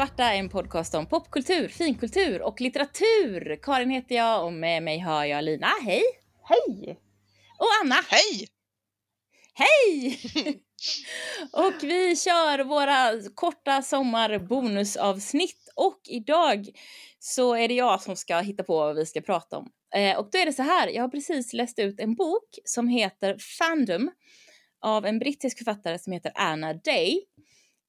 svarta, en podcast om popkultur, finkultur och litteratur. Karin heter jag och med mig har jag Lina. Hej! Hej! Och Anna. Hej! Hej! och vi kör våra korta sommarbonusavsnitt och idag så är det jag som ska hitta på vad vi ska prata om. Eh, och då är det så här, jag har precis läst ut en bok som heter Fandom av en brittisk författare som heter Anna Day.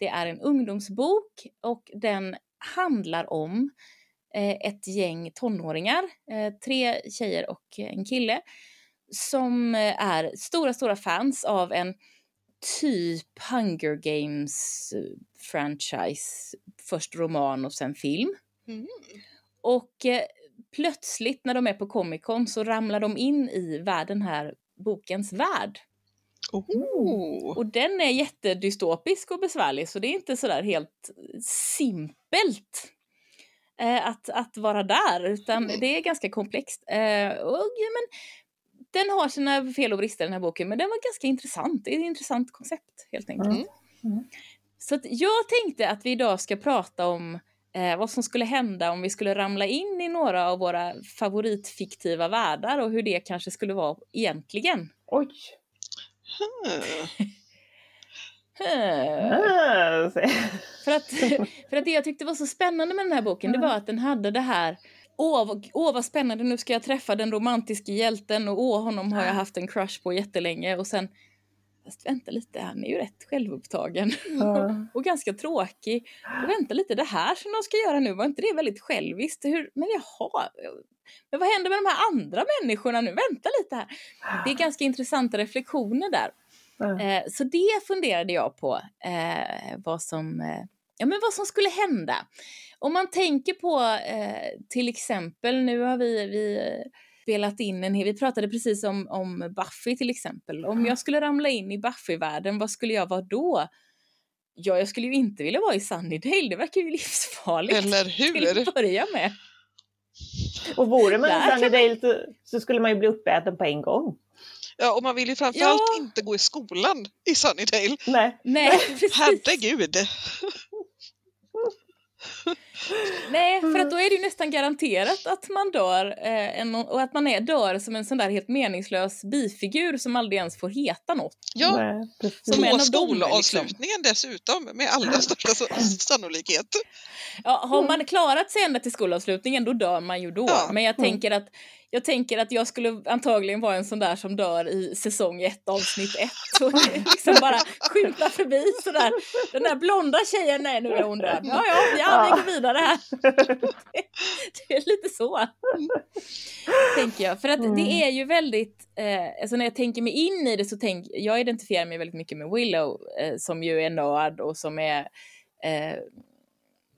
Det är en ungdomsbok och den handlar om eh, ett gäng tonåringar, eh, tre tjejer och en kille, som eh, är stora, stora fans av en typ Hunger Games eh, franchise. Först roman och sen film. Mm. Och eh, plötsligt när de är på Comic Con så ramlar de in i värld, den här bokens värld. Oh. Och den är jättedystopisk och besvärlig så det är inte sådär helt simpelt eh, att, att vara där utan Mm. det är ganska komplext. Eh, och, ja, men, den har sina fel och brister den här boken men den var ganska intressant. Det är ett intressant koncept helt enkelt. Mm. Mm. Så att jag tänkte att vi idag ska prata om eh, vad som skulle hända om vi skulle ramla in i några av våra favoritfiktiva världar och hur det kanske skulle vara egentligen. Oj! Hmm. Hmm. Ah, se. För att, för att det jag tyckte var så spännande med den här boken, det var att den hade det här Åh, vad- åh vad spännande, nu ska jag träffa den romantiska hjälten och åh, honom har jag haft en crush på jättelänge och sen Fast vänta lite, han är ju rätt självupptagen Ja. och ganska tråkig. Och vänta lite, det här som de ska göra nu, var inte det väldigt själviskt? Hur, men jaha, men vad händer med de här andra människorna nu? Vänta lite här. Det är ganska intressanta reflektioner där. Eh, så det funderade jag på, eh, vad, som, eh, ja, men vad som skulle hända. Om man tänker på eh, till exempel, nu har vi, vi spelat in en hel- vi pratade precis om, om Buffy till exempel. Om jag skulle ramla in i Buffy-världen, vad skulle jag vara då? Ja, jag skulle ju inte vilja vara i Sunnydale, det verkar ju livsfarligt Eller till hur? att börja med. Och vore man Där i Sunnydale så, så skulle man ju bli uppäten på en gång. Ja, och man vill ju framförallt Ja. inte gå i skolan i Sunnydale. Nej. Nej, precis. Herregud! Nej, för att då är det ju nästan garanterat att man dör eh, en, och att man är, dör som en sån där helt meningslös bifigur som aldrig ens får heta något. Ja, Nej. Som en på skolavslutningen dessutom med allra största sannolikhet. Ja, har man klarat sig ända till skolavslutningen då dör man ju då. Ja. Men jag Mm. tänker att jag tänker att jag skulle antagligen vara en sån där som dör i säsong ett avsnitt ett och liksom bara skymta förbi sådär. Den där blonda tjejen, nej nu är hon död. Ja, ja, ja, vi går vidare här. Det, det är lite så. Tänker jag. För att Mm. det är ju väldigt, eh, alltså när jag tänker mig in i det så tänker jag identifierar mig väldigt mycket med Willow eh, som ju är nörd och som är eh,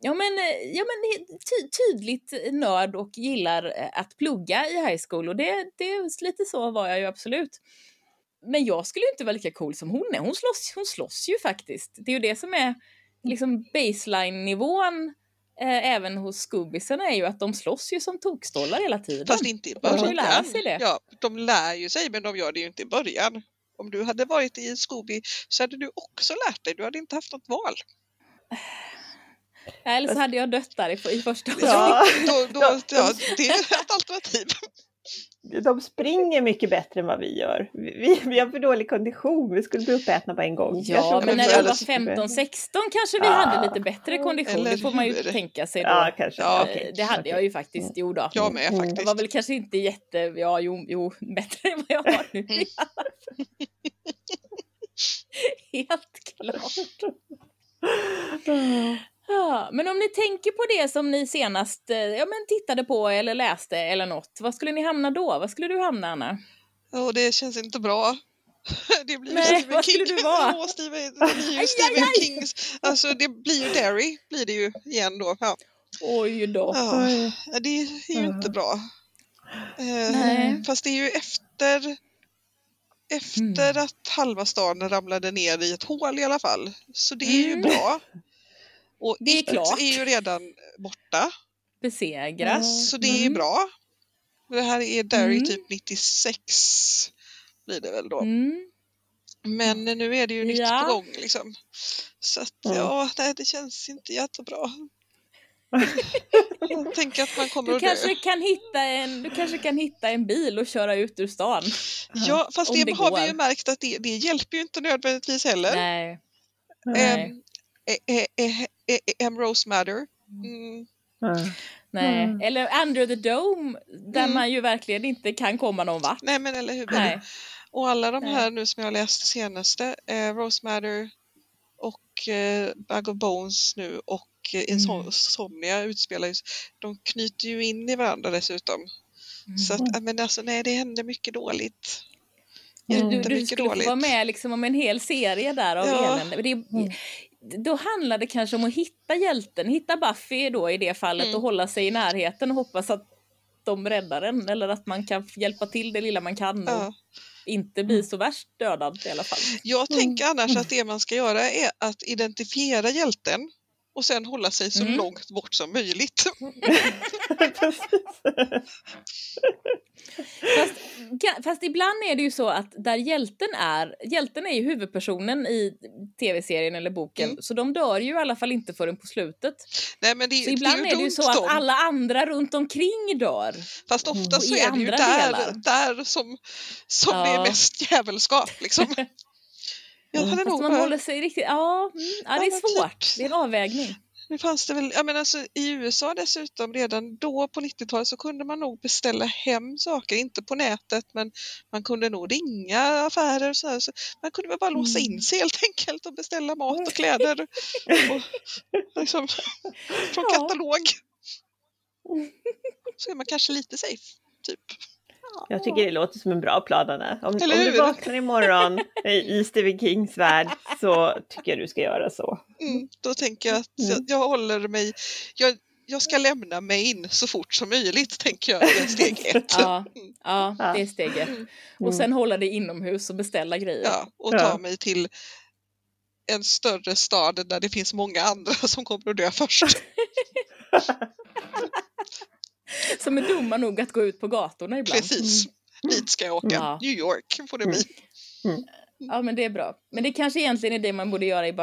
Ja men, eh, ja, men ty tydligt nörd och gillar eh, att plugga i high school och det, det är lite så var jag ju absolut. Men jag skulle ju inte vara lika cool som hon är. Hon slåss, hon slåss ju faktiskt. Det är ju det som är liksom baseline-nivån eh, även hos skubbisarna är ju att de slåss ju som tokstollar hela tiden. Fast inte i De får ju lära början. sig det. Ja, de lär ju sig men de gör det ju inte i början. Om du hade varit i Scooby så hade du också lärt dig. Du hade inte haft något val. Eller så hade jag dött där i, i första Ja. Då, då, ja, det är ett alternativ. De springer mycket bättre än vad vi gör. Vi, vi har för dålig kondition. Vi skulle bli uppätna på en gång. Jag Ja, men när jag eller var så- 15-16 kanske vi Ja. hade lite bättre kondition. Eller Det får man ju hur? tänka sig då. Ja, kanske. Ja. Eh, Okej, Det hade jag ju faktiskt, jo då. Jag med Mm. Jag faktiskt. var väl kanske inte jätte, ja jo, jo bättre än vad jag har nu fall. Helt klart. Ja, men om ni tänker på det som ni senast eh, ja, men tittade på eller läste eller något, vad skulle ni hamna då? Vad skulle du hamna Anna? Och det känns inte bra. Det blir Nej, Stephen vad King. skulle du vara? Åh, Stephen, det blir ju Stephen. Kings. Alltså det blir ju Derry blir det ju igen då. Ja. Oj då. Ja, ja, det är ju inte bra. Eh, Nej. Fast det är ju efter efter Mm. att halva stan ramlade ner i ett hål i alla fall. Så det är ju Mm. bra. Och Det är klart. är ju redan borta. Besegras. Så det är Mm. bra. Det här är Derry Mm. typ 96 blir det väl då. Mm. Men nu är det ju nytt Ja. på gång liksom. Så att Mm. ja, nej, det känns inte jättebra. Tänker att man kommer Du att dö. kanske, kan hitta en, du kanske kan hitta en bil och köra ut ur stan. Ja, fast det, det har vi ju går. märkt att det, det hjälper ju inte nödvändigtvis heller. Nej. Nej. M. Rose Matter. Mm. Nej. Mm. Eller Under the Dome där Mm. man ju verkligen inte kan komma någon vart. Nej men eller hur. Nej. Och alla de här nu som jag har läst det senaste, eh, Rose Matter och eh, Bag of Bones nu och eh, Mm. Insomnia utspelar ju, de knyter ju in i varandra dessutom. Mm. Så att, men alltså nej det händer mycket dåligt. Du, du, du skulle få dåligt. vara med liksom om en hel serie där av Ja. elände. Det, då handlar det kanske om att hitta hjälten, hitta Buffy då i det fallet Mm. och hålla sig i närheten och hoppas att de räddar en eller att man kan hjälpa till det lilla man kan och Ja. inte bli så värst dödad i alla fall. Jag Mm. tänker annars att det man ska göra är att identifiera hjälten och sen hålla sig så Mm. långt bort som möjligt. Fast, fast ibland är det ju så att där hjälten är, hjälten är ju huvudpersonen i tv-serien eller boken, Mm. så de dör ju i alla fall inte förrän på slutet. Nej, men det, Så ibland är det ju så att alla andra runt omkring dör. Fast ofta så är det ju där, delar. där som, som det Ja. är mest djävulskap. Liksom. Jag hade Fast nog man håller sig riktigt, ja, mm, ja det Ja, är men svårt. typ. Det är en avvägning. nu fanns det väl, jag menar, alltså, I USA dessutom, redan då på 90-talet så kunde man nog beställa hem saker, inte på nätet men man kunde nog ringa affärer och så, här, så Man kunde väl bara låsa Mm. in sig helt enkelt och beställa mat och kläder och, liksom, från katalog. Så är man kanske lite safe, typ. Jag tycker det låter som en bra plan Anna. Om, om du vaknar imorgon i i Stephen Kings värld så tycker jag du ska göra så. Mm, då tänker jag att Mm. jag, jag håller mig, jag, jag ska lämna mig in så fort som möjligt, tänker jag, är steg ett. Ja, ja, Ja. det är steget. Mm. Och sen hålla dig inomhus och beställa grejer. Ja, och Ja. ta mig till en större stad där det finns många andra som kommer att dö först. Som är dumma nog att gå ut på gatorna ibland. Precis. Dit ska jag åka. Ja. New York får det bli. Ja, men det är bra. Men det kanske egentligen är det man borde göra i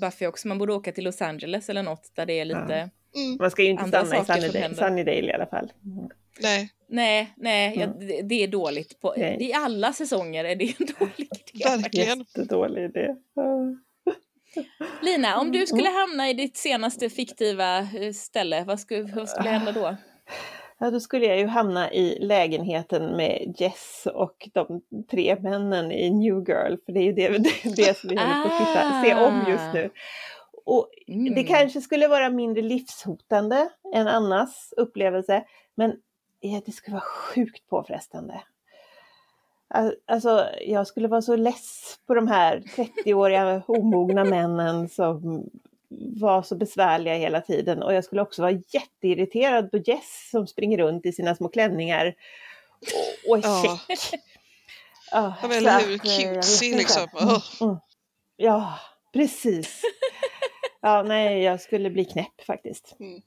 Buffy, också. Man borde åka till Los Angeles eller något där det är lite... Mm, Man ska ju inte Andra stanna i saker som Sunnydale. Sunnydale i alla fall. Mm. nej, Nej, nej, Mm. ja, det, det är dåligt. På, Nej. I alla säsonger är det en dålig idé. verkligen. Jättedålig idé. Ja. Lina, om Mm. du skulle hamna i ditt senaste fiktiva eh, ställe, vad skulle, vad skulle hända då? Ja, då skulle jag ju hamna i lägenheten med Jess och de tre männen i New Girl, för det är ju det, det, det som vi håller på att titta, se om just nu. Och Mm. det kanske skulle vara mindre livshotande än annars upplevelse, men det skulle vara sjukt påfrestande. Al- Alltså, jag skulle vara så less på de här 30-åriga omogna männen som var så besvärliga hela tiden och jag skulle också vara jätteirriterad på Jess som springer runt i sina små klänningar och, och är Ja. check. Ja, Ja, eller hur? eh, Cutesy liksom. Mm, mm. Ja, precis. Ja, nej, jag skulle bli knäpp faktiskt. Mm.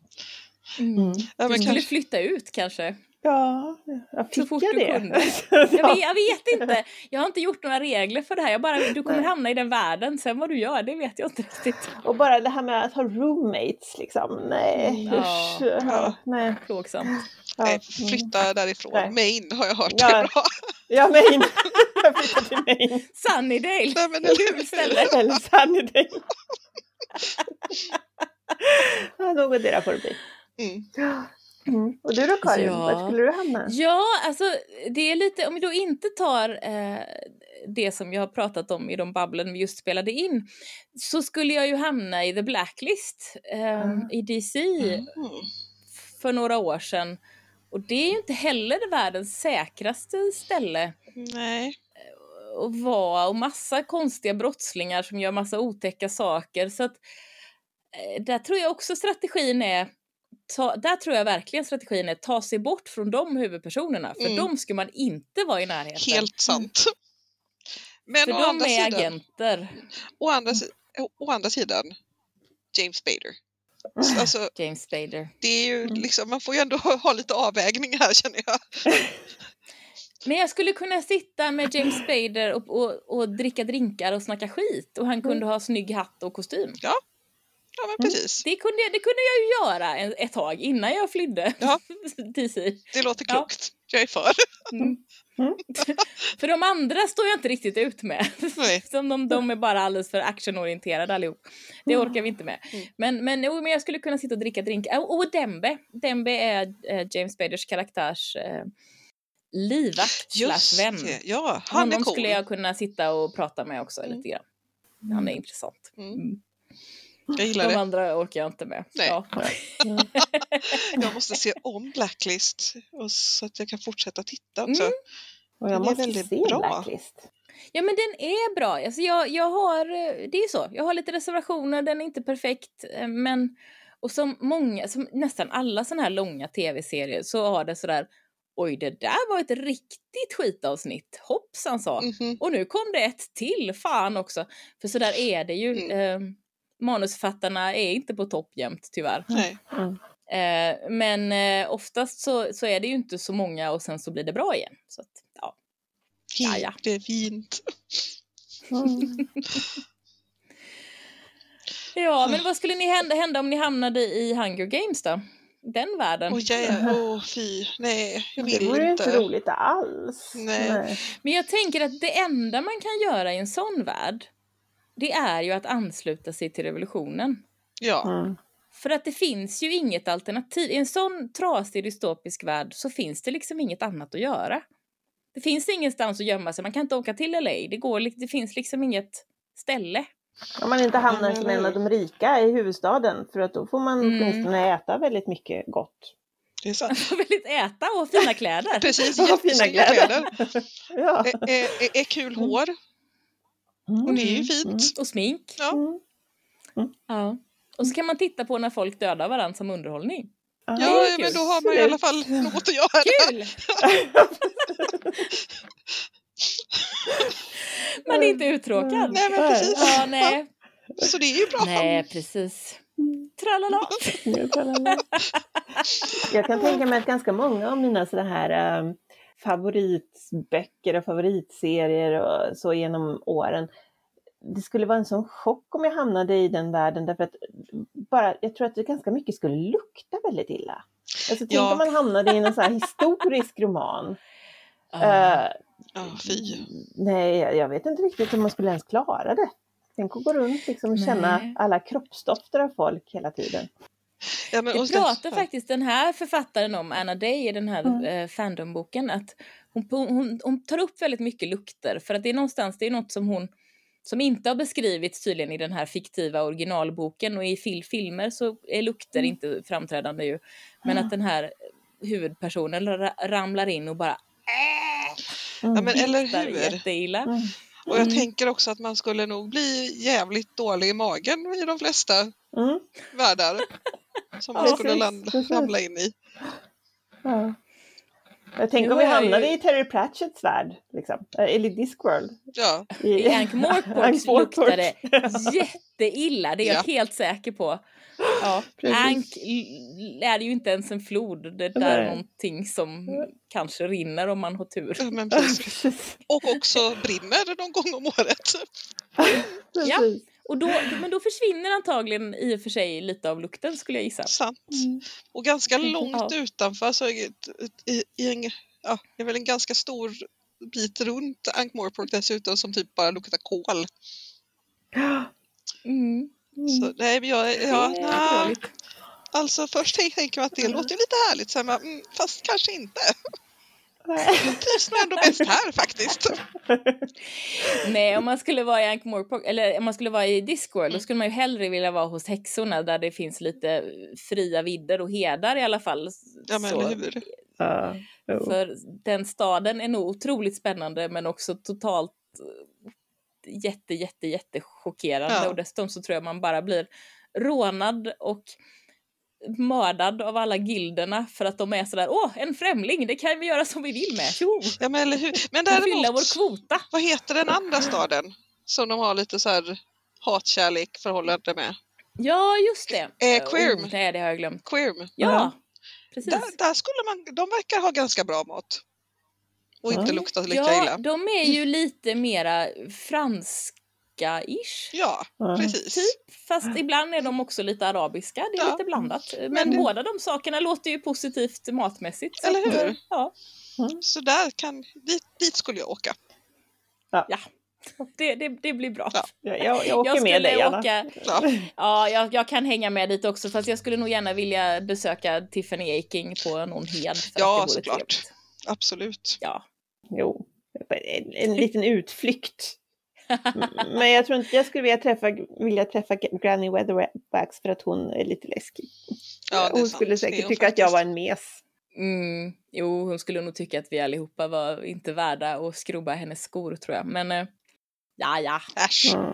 Mm. Ja, Du men skulle kanske, flytta ut kanske? Ja, jag Så fick fort jag du det? kunde. ja. Jag vet, jag vet inte. Jag har inte gjort några regler för det här. Jag bara, du kommer Nej. hamna i den världen. Sen vad du gör, det vet jag inte riktigt. Och bara det här med att ha roommates liksom. Nej, Mm. usch. Ja. Ja, nej. Plågsamt. Ja, nej, mm. flytta därifrån. Nej. Maine har jag hört Ja. är bra. Ja, Maine. Jag flyttar till Maine. Sunnydale! Nej, men? Kul ställe. Eller Sunnydale. Något där får det bli. Mm. Mm. Och du då Karin, Ja. var skulle du hamna? Ja, alltså det är lite, om vi då inte tar eh, det som jag har pratat om i de babblen vi just spelade in, så skulle jag ju hamna i The Blacklist eh, Mm. i DC Mm. för några år sedan. Och det är ju inte heller världens säkraste ställe Nej. att vara och massa konstiga brottslingar som gör massa otäcka saker. Så att eh, där tror jag också strategin är Ta, där tror jag verkligen strategin är att ta sig bort från de huvudpersonerna, för Mm. de ska man inte vara i närheten. Helt sant. Men för å de andra, är sidan, agenter. å, andra, si- å, andra sidan, James Spader. Alltså, James Spader. det är ju Mm. liksom, man får ju ändå ha, ha lite avvägning här känner jag. Men jag skulle kunna sitta med James Spader och, och, och dricka drinkar och snacka skit och han kunde ha snygg hatt och kostym. Ja, men precis. Det kunde, jag, det kunde jag ju göra en, ett tag innan jag flydde Ja. DC. Det låter Ja. klokt. Jag är för. Mm. Mm. för de andra står jag inte riktigt ut med. Nej. Som de, de är bara alldeles för actionorienterade allihop. Det orkar vi inte med. Mm. Men, men, jo, men jag skulle kunna sitta och dricka drink. Och, och Dembe. Dembe är eh, James Baders karaktärs eh, livvakt slash vän. det. Ja, han Honom är cool. skulle jag kunna sitta och prata med också Mm. lite grann. Han är intressant. Mm. Mm. Jag gillar De det. andra orkar jag inte med. Nej. Ja. Jag måste se om Blacklist och så att jag kan fortsätta titta också. Mm. Och Den jag är måste väldigt se bra. Blacklist. Ja men den är bra. Alltså jag, jag har, det är så, jag har lite reservationer, den är inte perfekt. eh, Men, och som många, som nästan alla sådana här långa tv-serier så har det sådär, oj det där var ett riktigt skitavsnitt, hoppsan sa. Mhm. Och nu kom det ett till, fan också. För sådär är det ju. Mm. Eh, manusförfattarna är inte på topp jämt tyvärr. Nej. Mm. Eh, men eh, oftast så, så är det ju inte så många och sen så blir det bra igen. Så att, ja. Ja, ja. Det är fint. Mm. Ja, men vad skulle ni hända, hända om ni hamnade i Hunger Games då? Den världen. Åh jävlar, åh fy, nej, jag Det vill vore ju inte. inte roligt alls. Nej. Men jag tänker att det enda man kan göra i en sån värld, det är ju att ansluta sig till revolutionen. Ja, Mm. För att det finns ju inget alternativ. I en sån trasig dystopisk värld så finns det liksom inget annat att göra. Det finns ingenstans att gömma sig. Man kan inte åka till LA. Det, går, det finns liksom inget ställe. Om man inte hamnar som en av de rika i huvudstaden för att då får man Mm. åtminstone äta väldigt mycket gott. det är sant. Väldigt äta och fina kläder. Precis, Ja, fina jättesnygga kläder. Ja. Är, är, är, är kul hår och det är ju fint. Och smink. Ja. Mm. Ja. Och så kan man titta på när folk dödar varandra som underhållning. Ja, Ja, men då har man i alla fall något att göra. Kul! man är inte uttråkad. Nej, men precis. Ja, nej. Så det är ju bra. Nej, precis. Tralala. Jag kan tänka mig att ganska många av mina sådana här um, favoritböcker och favoritserier och så genom åren. Det skulle vara en sån chock om jag hamnade i den världen därför att bara, jag tror att det ganska mycket skulle lukta väldigt illa. Alltså, tänk Ja. om man hamnade i en sån här historisk roman. Ja. Eh, Ja, fy. nej, jag vet inte riktigt om man skulle ens klara det. Tänk att gå runt liksom och känna alla kroppsdofter av folk hela tiden. Ja, men, Det pratar ja. faktiskt den här författaren om, Anna Day, i den här Mm. eh, Fandom-boken, att hon, hon, hon tar upp väldigt mycket lukter, för att det är någonstans, det är något som hon som inte har beskrivits tydligen i den här fiktiva originalboken och i fil filmer så är lukter Mm. inte framträdande ju. Men att den här huvudpersonen ra ramlar in och bara Mm. Ja, men eller hur? jätteilla. Mm. Och jag Mm. tänker också att man skulle nog bli jävligt dålig i magen i de flesta Mm. världar som man Ja, skulle land, ramla in i. Ja. Jag tänker om vi jag hamnade ju- i Terry Pratchetts värld, liksom. Eh, eller Discworld. Ja, I Ankh Morpork Ankh-Morpork. luktar det jätteilla, det är jag Ja. helt säker på. Ja, l- är ju inte ens en flod, det där är någonting som kanske rinner om man har tur. ja, men Ja, precis. Och också brinner någon gång om året. precis. Och då, men då försvinner antagligen i och för sig lite av lukten skulle jag gissa. Sant. Mm. Och ganska Mm, långt ja. utanför så är det, i, i en, ja, det är väl en ganska stor bit runt Ankh-Morpork dessutom som typ bara luktar kol. Mm. Så nej, men jag, ja, dåligt. alltså först tänker jag att det låter lite härligt, sen bara, mm, fast kanske inte. Jag trivs nog ändå bäst här faktiskt. Nej, om man skulle vara i Ankh eller om man skulle vara i Discworld, då Mm. skulle man ju hellre vilja vara hos häxorna där det finns lite fria vidder och hedar i alla fall. Ja, men Så- hur? Jo. För den staden är nog otroligt spännande men också totalt eh, jätte, jätte, jätte chockerande. Ja. Och dessutom så tror jag man bara blir rånad och mördad av alla gilderna för att de är sådär åh, en främling, det kan vi göra som vi vill med, tjo! Ja, men eller hur? Men Fylla däremot, vår kvota! vad heter den andra staden som de har lite så här hatkärlek förhållande med? Ja, just det! Eh, Quirm. Oh, nej, det har jag glömt. Quirm. Ja, Ja. precis. Där, där skulle man, de verkar ha ganska bra mat. Och inte Ja. lukta lika ja, illa. de är ju lite mera franska turka-ish. Ja, Ja. precis. Typ, fast ibland är de också lite arabiska, det är Ja. lite blandat. Men, Men det- båda de sakerna låter ju positivt matmässigt. så Eller hur? eh, Ja, Så där kan, dit, dit skulle jag åka. det, det, det blir bra. Ja. Ja, jag, jag åker Jag med skulle dig Anna. åka, Ja. ja jag, jag kan hänga med dit också fast jag skulle nog gärna vilja besöka Tiffany Aking på någon hed. Ja, såklart. Absolut. Ja. Jo, en, en liten utflykt. Men jag tror inte jag skulle vilja träffa, vilja träffa Granny Weatherbacks för att hon är lite läskig. Ja, hon sant. skulle säkert hon tycka att jag faktiskt. var en mes. Mm, jo, hon skulle nog tycka att vi allihopa var inte värda att skrubba hennes skor tror jag. Men eh, ja, ja, Äsch. Mm.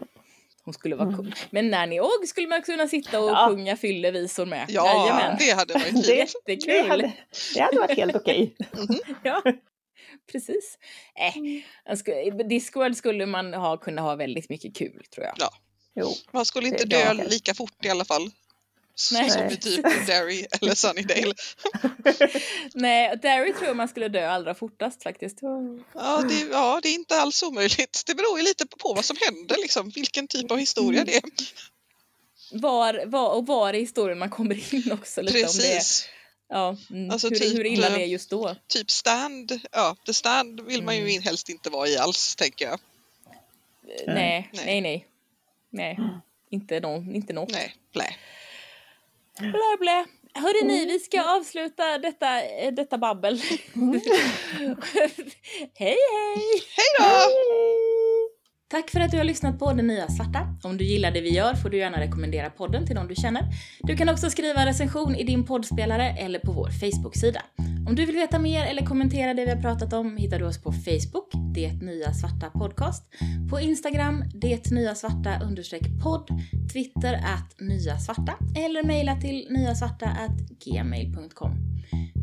hon skulle vara Mm. cool. Men Nanny Och skulle man kunna sitta och Ja. sjunga fyllevisor med. Ja, Jajamän. det hade varit Det- fint. Det Jättekul. hade, det hade varit helt okej. Ja, precis. Äh, skulle, Discworld skulle man ha, kunna ha väldigt mycket kul tror jag. Jo. Man skulle inte dö lika fort i alla fall. Nej. Som i typ Derry eller Sunnydale. Nej, Derry tror jag man skulle dö allra fortast faktiskt. Ja det, ja, det är inte alls omöjligt. Det beror ju lite på vad som händer, liksom. vilken typ av historia det är. Var, var, och var i historien man kommer in också lite om det. Precis. Ja, mm, Alltså hur, typ, hur illa eh, det är just då. Typ stand, ja, the stand vill man ju Mm. in, helst inte vara i alls, tänker jag. Nej, Nej. nej, nej. Nej, inte, någon, inte något. Nej, blä. Blä, blä. Hörde ni, vi ska avsluta detta, eh, detta babbel. hej, hej! Hej då! Tack för att du har lyssnat på Det Nya Svarta. Om du gillar det vi gör får du gärna rekommendera podden till någon du känner. Du kan också skriva recension i din poddspelare eller på vår Facebook-sida. Om du vill veta mer eller kommentera det vi har pratat om hittar du oss på Facebook, Det Nya Svarta Podcast, på Instagram, Det Nya Svarta understreck podd, Twitter att Nya Svarta eller mejla till nyasvarta gmail.com.